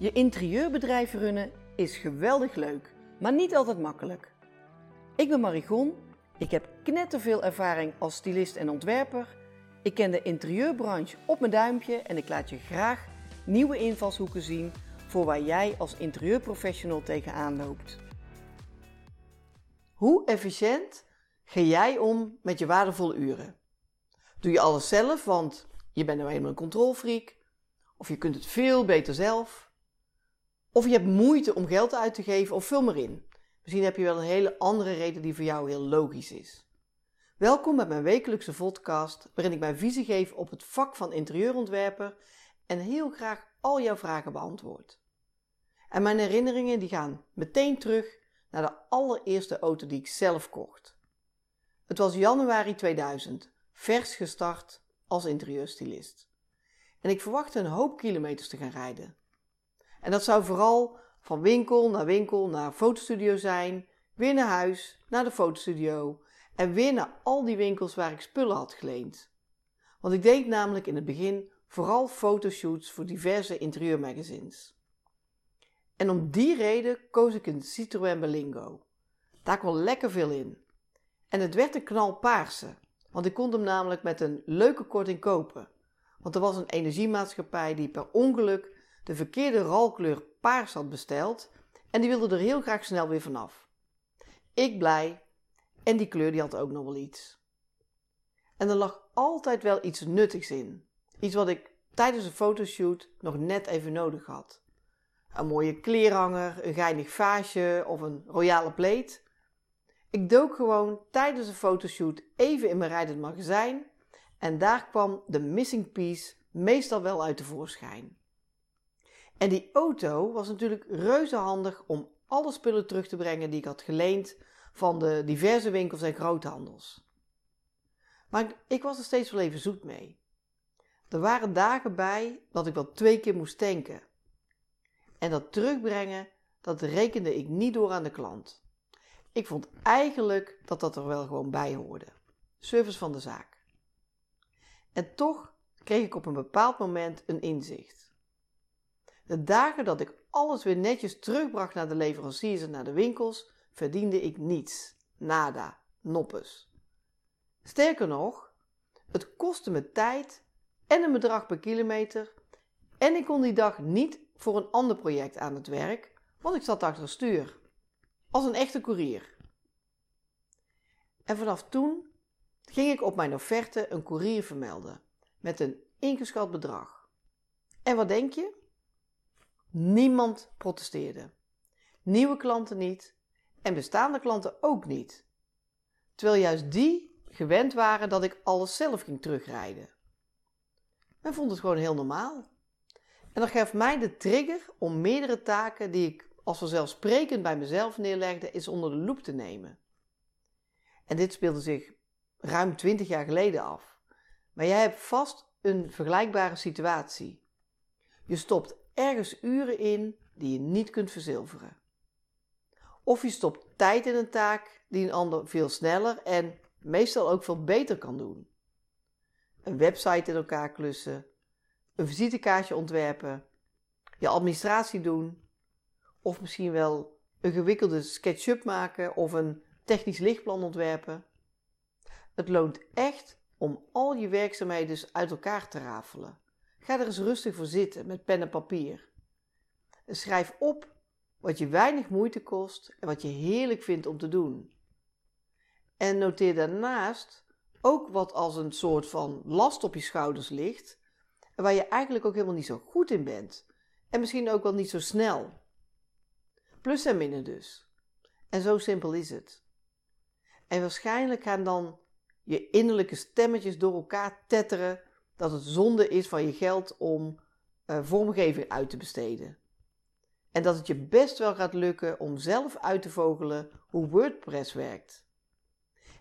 Je interieurbedrijf runnen is geweldig leuk, maar niet altijd makkelijk. Ik ben Marigon, ik heb knetterveel ervaring als stylist en ontwerper. Ik ken de interieurbranche op mijn duimpje en ik laat je graag nieuwe invalshoeken zien voor waar jij als interieurprofessional tegenaan loopt. Hoe efficiënt ga jij om met je waardevolle uren? Doe je alles zelf, want je bent nou eenmaal een controlfreak, of je kunt het veel beter zelf? Of je hebt moeite om geld uit te geven of vul maar in. Misschien heb je wel een hele andere reden die voor jou heel logisch is. Welkom bij mijn wekelijkse podcast, waarin ik mijn visie geef op het vak van interieurontwerper en heel graag al jouw vragen beantwoord. En mijn herinneringen die gaan meteen terug naar de allereerste auto die ik zelf kocht. Het was januari 2000, vers gestart als interieurstylist. En ik verwachtte een hoop kilometers te gaan rijden. En dat zou vooral van winkel naar winkel naar fotostudio zijn, weer naar huis, naar de fotostudio en weer naar al die winkels waar ik spullen had geleend. Want ik deed namelijk in het begin vooral fotoshoots voor diverse interieurmagazines. En om die reden koos ik een Citroën Berlingo. Daar kwam lekker veel in. En het werd een knalpaarse, want ik kon hem namelijk met een leuke korting kopen. Want er was een energiemaatschappij die per ongeluk de verkeerde rolkleur paars had besteld en die wilde er heel graag snel weer vanaf. Ik blij en die kleur die had ook nog wel iets. En er lag altijd wel iets nuttigs in. Iets wat ik tijdens een fotoshoot nog net even nodig had. Een mooie kleerhanger, een geinig vaasje of een royale pleet. Ik dook gewoon tijdens een fotoshoot even in mijn rijdend magazijn en daar kwam de missing piece meestal wel uit tevoorschijn. En die auto was natuurlijk reuze handig om alle spullen terug te brengen die ik had geleend van de diverse winkels en groothandels. Maar ik was er steeds wel even zoet mee. Er waren dagen bij dat ik wel twee keer moest tanken. En dat terugbrengen, dat rekende ik niet door aan de klant. Ik vond eigenlijk dat dat er wel gewoon bij hoorde. Service van de zaak. En toch kreeg ik op een bepaald moment een inzicht. De dagen dat ik alles weer netjes terugbracht naar de leveranciers en naar de winkels, verdiende ik niets. Nada. Noppes. Sterker nog, het kostte me tijd en een bedrag per kilometer en ik kon die dag niet voor een ander project aan het werk, want ik zat achter stuur. Als een echte koerier. En vanaf toen ging ik op mijn offerte een koerier vermelden met een ingeschat bedrag. En wat denk je? Niemand protesteerde. Nieuwe klanten niet en bestaande klanten ook niet. Terwijl juist die gewend waren dat ik alles zelf ging terugrijden. Men vond het gewoon heel normaal. En dat gaf mij de trigger om meerdere taken die ik als vanzelfsprekend bij mezelf neerlegde, eens onder de loep te nemen. En dit speelde zich ruim 20 jaar geleden af. Maar jij hebt vast een vergelijkbare situatie. Je stopt ergens uren in die je niet kunt verzilveren. Of je stopt tijd in een taak die een ander veel sneller en meestal ook veel beter kan doen. Een website in elkaar klussen, een visitekaartje ontwerpen, je administratie doen, of misschien wel een gewikkelde SketchUp maken of een technisch lichtplan ontwerpen. Het loont echt om al je werkzaamheden uit elkaar te rafelen Ga er eens rustig voor zitten met pen en papier. En schrijf op wat je weinig moeite kost en wat je heerlijk vindt om te doen. En noteer daarnaast ook wat als een soort van last op je schouders ligt en waar je eigenlijk ook helemaal niet zo goed in bent. En misschien ook wel niet zo snel. Plus en minnen dus. En zo simpel is het. En waarschijnlijk gaan dan je innerlijke stemmetjes door elkaar tetteren dat het zonde is van je geld om uh, vormgeving uit te besteden. En dat het je best wel gaat lukken om zelf uit te vogelen hoe WordPress werkt.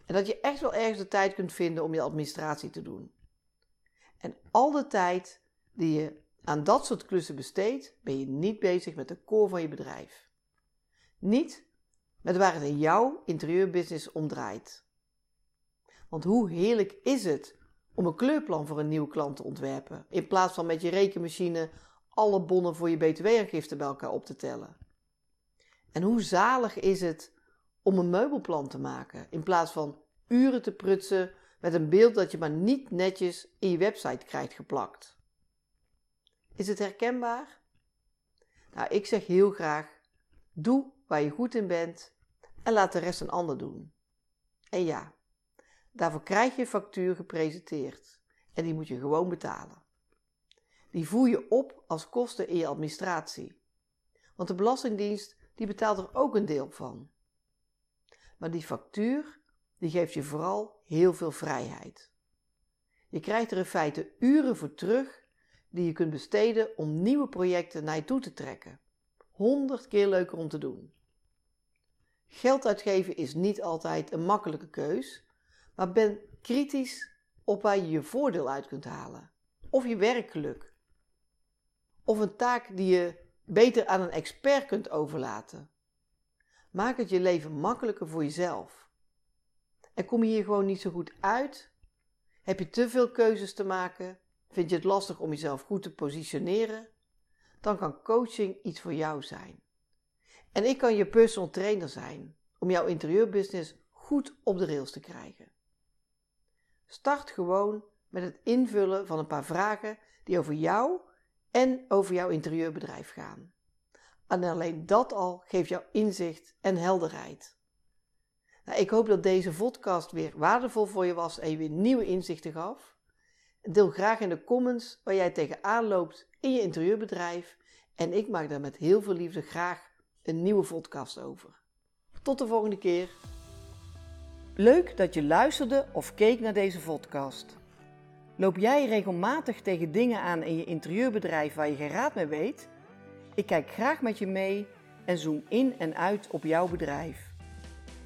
En dat je echt wel ergens de tijd kunt vinden om je administratie te doen. En al de tijd die je aan dat soort klussen besteedt, ben je niet bezig met de core van je bedrijf. Niet met waar het in jouw interieurbusiness om draait. Want hoe heerlijk is het om een kleurplan voor een nieuwe klant te ontwerpen. In plaats van met je rekenmachine alle bonnen voor je btw-aangifte bij elkaar op te tellen. En hoe zalig is het om een meubelplan te maken in plaats van uren te prutsen met een beeld dat je maar niet netjes in je website krijgt geplakt. Is het herkenbaar? Nou, ik zeg heel graag: doe waar je goed in bent en laat de rest een ander doen. En ja, daarvoor krijg je een factuur gepresenteerd en die moet je gewoon betalen. Die voer je op als kosten in je administratie. Want de Belastingdienst die betaalt er ook een deel van. Maar die factuur die geeft je vooral heel veel vrijheid. Je krijgt er in feite uren voor terug die je kunt besteden om nieuwe projecten naar je toe te trekken. Honderd keer leuker om te doen. Geld uitgeven is niet altijd een makkelijke keus, maar ben kritisch op waar je je voordeel uit kunt halen. Of je werkgeluk. Of een taak die je beter aan een expert kunt overlaten. Maak het je leven makkelijker voor jezelf. En kom je hier gewoon niet zo goed uit? Heb je te veel keuzes te maken? Vind je het lastig om jezelf goed te positioneren? Dan kan coaching iets voor jou zijn. En ik kan je personal trainer zijn om jouw interieurbusiness goed op de rails te krijgen. Start gewoon met het invullen van een paar vragen die over jou en over jouw interieurbedrijf gaan. En alleen dat al geeft jou inzicht en helderheid. Nou, ik hoop dat deze podcast weer waardevol voor je was en je weer nieuwe inzichten gaf. Deel graag in de comments waar jij tegenaan loopt in je interieurbedrijf en ik maak daar met heel veel liefde graag een nieuwe podcast over. Tot de volgende keer. Leuk dat je luisterde of keek naar deze podcast. Loop jij regelmatig tegen dingen aan in je interieurbedrijf waar je geen raad mee weet? Ik kijk graag met je mee en zoom in en uit op jouw bedrijf.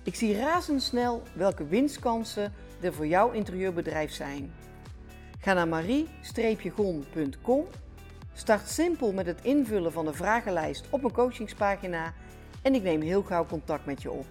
Ik zie razendsnel welke winstkansen er voor jouw interieurbedrijf zijn. Ga naar marie-gon.com, start simpel met het invullen van de vragenlijst op mijn coachingspagina en ik neem heel gauw contact met je op.